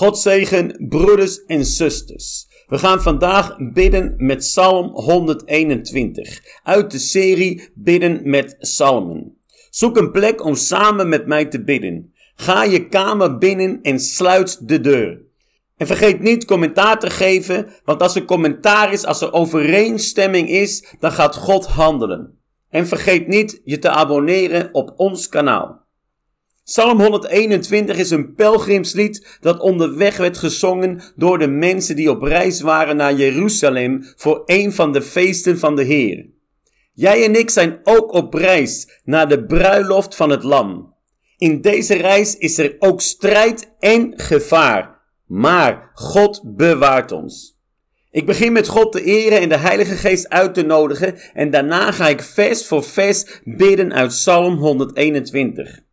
God zegen, broeders en zusters. We gaan vandaag bidden met Psalm 121 uit de serie Bidden met Psalmen. Zoek een plek om samen met mij te bidden. Ga je kamer binnen en sluit de deur. En vergeet niet commentaar te geven, want als er commentaar is, als er overeenstemming is, dan gaat God handelen. En vergeet niet je te abonneren op ons kanaal. Psalm 121 is een pelgrimslied dat onderweg werd gezongen door de mensen die op reis waren naar Jeruzalem voor een van de feesten van de Heer. Jij en ik zijn ook op reis naar de bruiloft van het Lam. In deze reis is er ook strijd en gevaar, maar God bewaart ons. Ik begin met God te eren en de Heilige Geest uit te nodigen en daarna ga ik vers voor vers bidden uit Psalm 121.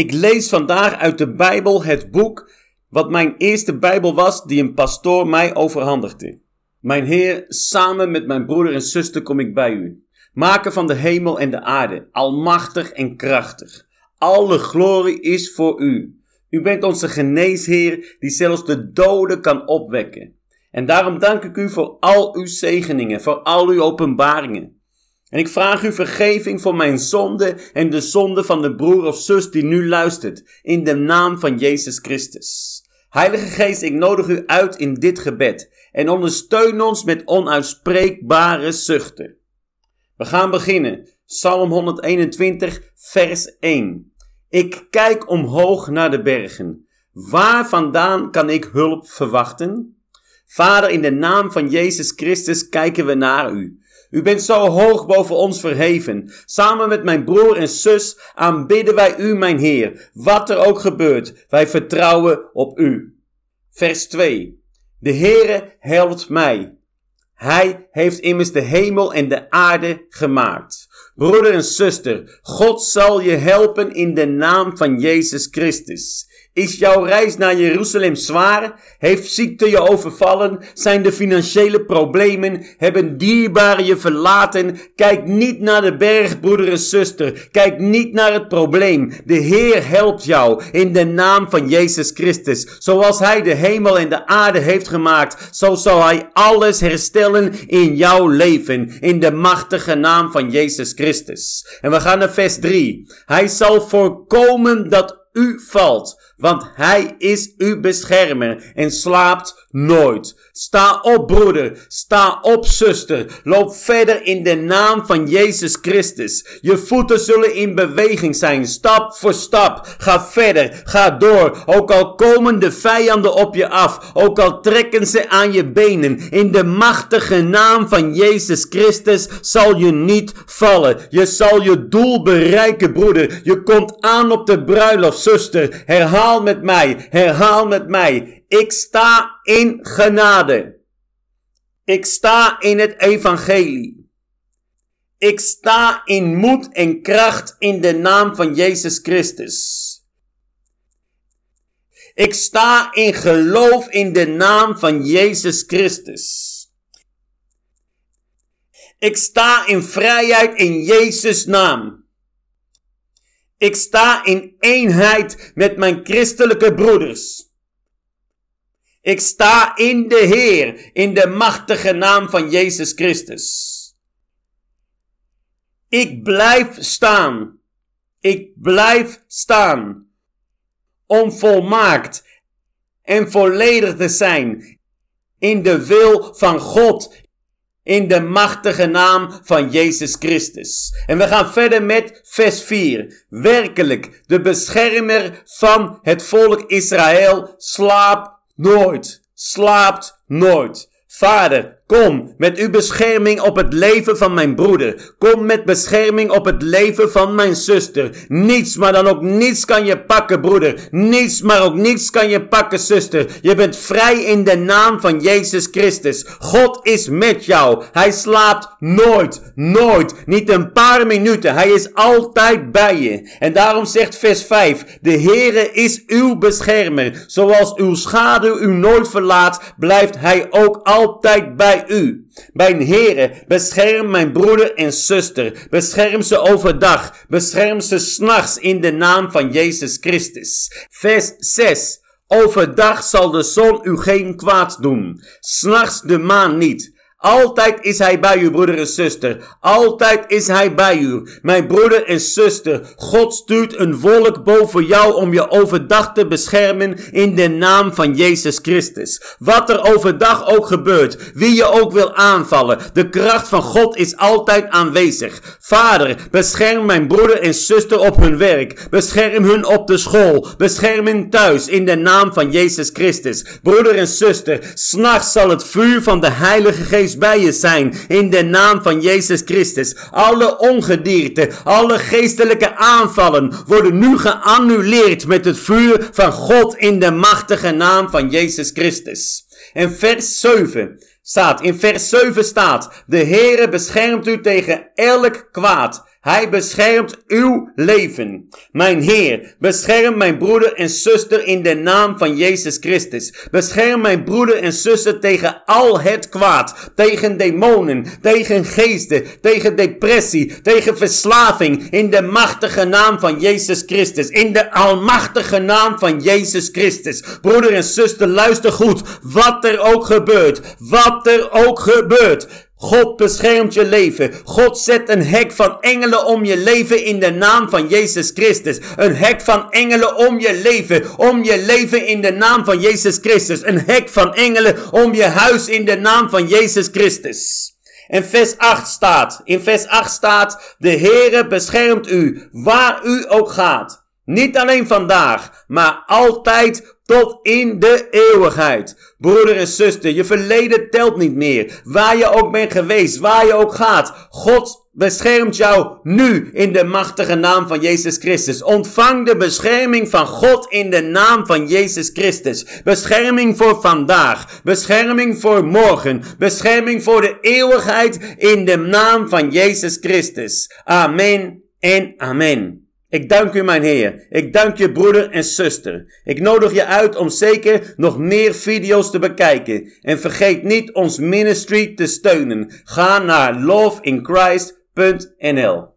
Ik lees vandaag uit de Bijbel het boek wat mijn eerste Bijbel was die een pastoor mij overhandigde. Mijn Heer, samen met mijn broeder en zuster kom ik bij u. Maker van de hemel en de aarde, almachtig en krachtig. Alle glorie is voor u. U bent onze geneesheer die zelfs de doden kan opwekken. En daarom dank ik u voor al uw zegeningen, voor al uw openbaringen. En ik vraag u vergeving voor mijn zonde en de zonde van de broer of zus die nu luistert, in de naam van Jezus Christus. Heilige Geest, ik nodig u uit in dit gebed en ondersteun ons met onuitspreekbare zuchten. We gaan beginnen. Psalm 121, vers 1. Ik kijk omhoog naar de bergen. Waar vandaan kan ik hulp verwachten? Vader, in de naam van Jezus Christus kijken we naar u. U bent zo hoog boven ons verheven. Samen met mijn broer en zus aanbidden wij u, mijn Heer. Wat er ook gebeurt, wij vertrouwen op u. Vers 2. De Heere helpt mij. Hij heeft immers de hemel en de aarde gemaakt. Broeder en zuster, God zal je helpen in de naam van Jezus Christus. Is jouw reis naar Jeruzalem zwaar? Heeft ziekte je overvallen? Zijn de financiële problemen? Hebben dierbaren je verlaten? Kijk niet naar de berg, broeder en zuster. Kijk niet naar het probleem. De Heer helpt jou in de naam van Jezus Christus. Zoals Hij de hemel en de aarde heeft gemaakt, zo zal Hij alles herstellen in jouw leven. In de machtige naam van Jezus Christus. En we gaan naar vers 3. Hij zal voorkomen dat u valt, want hij is uw beschermer en slaapt nooit. Sta op, broeder. Sta op, zuster. Loop verder in de naam van Jezus Christus. Je voeten zullen in beweging zijn, stap voor stap. Ga verder, ga door. Ook al komen de vijanden op je af, ook al trekken ze aan je benen. In de machtige naam van Jezus Christus zal je niet vallen. Je zal je doel bereiken, broeder. Je komt aan op de bruiloft, zuster. Herhaal met mij, herhaal met mij. Ik sta in genade. Ik sta in het evangelie. Ik sta in moed en kracht in de naam van Jezus Christus. Ik sta in geloof in de naam van Jezus Christus. Ik sta in vrijheid in Jezus' naam. Ik sta in eenheid met mijn christelijke broeders. Ik sta in de Heer, in de machtige naam van Jezus Christus. Ik blijf staan. Ik blijf staan. Om volmaakt en volledig te zijn in de wil van God, in de machtige naam van Jezus Christus. En we gaan verder met vers 4. Werkelijk, de beschermer van het volk Israël slaapt nooit, slaapt nooit. Vader, Kom met uw bescherming op het leven van mijn broeder. Kom met bescherming op het leven van mijn zuster. Niets, maar dan ook niets kan je pakken, broeder. Niets, maar ook niets kan je pakken, zuster. Je bent vrij in de naam van Jezus Christus. God is met jou. Hij slaapt nooit, nooit, niet een paar minuten. Hij is altijd bij je. En daarom zegt vers 5: De Heere is uw beschermer. Zoals uw schaduw u nooit verlaat, blijft hij ook altijd bij u. Mijn Heere, bescherm mijn broeder en zuster. Bescherm ze overdag. Bescherm ze s'nachts in de naam van Jezus Christus. Vers 6. Overdag zal de zon u geen kwaad doen, s'nachts de maan niet. Altijd is hij bij u, broeder en zuster. Altijd is hij bij u. Mijn broeder en zuster, God stuurt een volk boven jou om je overdag te beschermen in de naam van Jezus Christus. Wat er overdag ook gebeurt, wie je ook wil aanvallen, de kracht van God is altijd aanwezig. Vader, bescherm mijn broeder en zuster op hun werk. Bescherm hun op de school. Bescherm hen thuis in de naam van Jezus Christus. Broeder en zuster, s'nachts zal het vuur van de Heilige Geest bij je zijn. In de naam van Jezus Christus. Alle ongedierte, alle geestelijke aanvallen worden nu geannuleerd met het vuur van God in de machtige naam van Jezus Christus. En vers 7 staat, in vers 7 staat, de Heere beschermt u tegen elk kwaad. Hij beschermt uw leven. Mijn Heer, bescherm mijn broeder en zuster in de naam van Jezus Christus. Bescherm mijn broeder en zuster tegen al het kwaad. Tegen demonen, tegen geesten, tegen depressie, tegen verslaving. In de machtige naam van Jezus Christus. In de almachtige naam van Jezus Christus. Broeder en zuster, luister goed. Wat er ook gebeurt. Wat er ook gebeurt. God beschermt je leven. God zet een hek van engelen om je leven in de naam van Jezus Christus. Een hek van engelen om je leven. Om je leven in de naam van Jezus Christus. Een hek van engelen om je huis in de naam van Jezus Christus. En vers 8 staat, in vers 8 staat, de Heere beschermt u waar u ook gaat. Niet alleen vandaag, maar altijd tot in de eeuwigheid. Broeder en zuster, je verleden telt niet meer. Waar je ook bent geweest, waar je ook gaat. God beschermt jou nu in de machtige naam van Jezus Christus. Ontvang de bescherming van God in de naam van Jezus Christus. Bescherming voor vandaag. Bescherming voor morgen. Bescherming voor de eeuwigheid in de naam van Jezus Christus. Amen en amen. Ik dank u, mijn Heer. Ik dank je, broeder en zuster. Ik nodig je uit om zeker nog meer video's te bekijken. En vergeet niet ons ministry te steunen. Ga naar loveinchrist.nl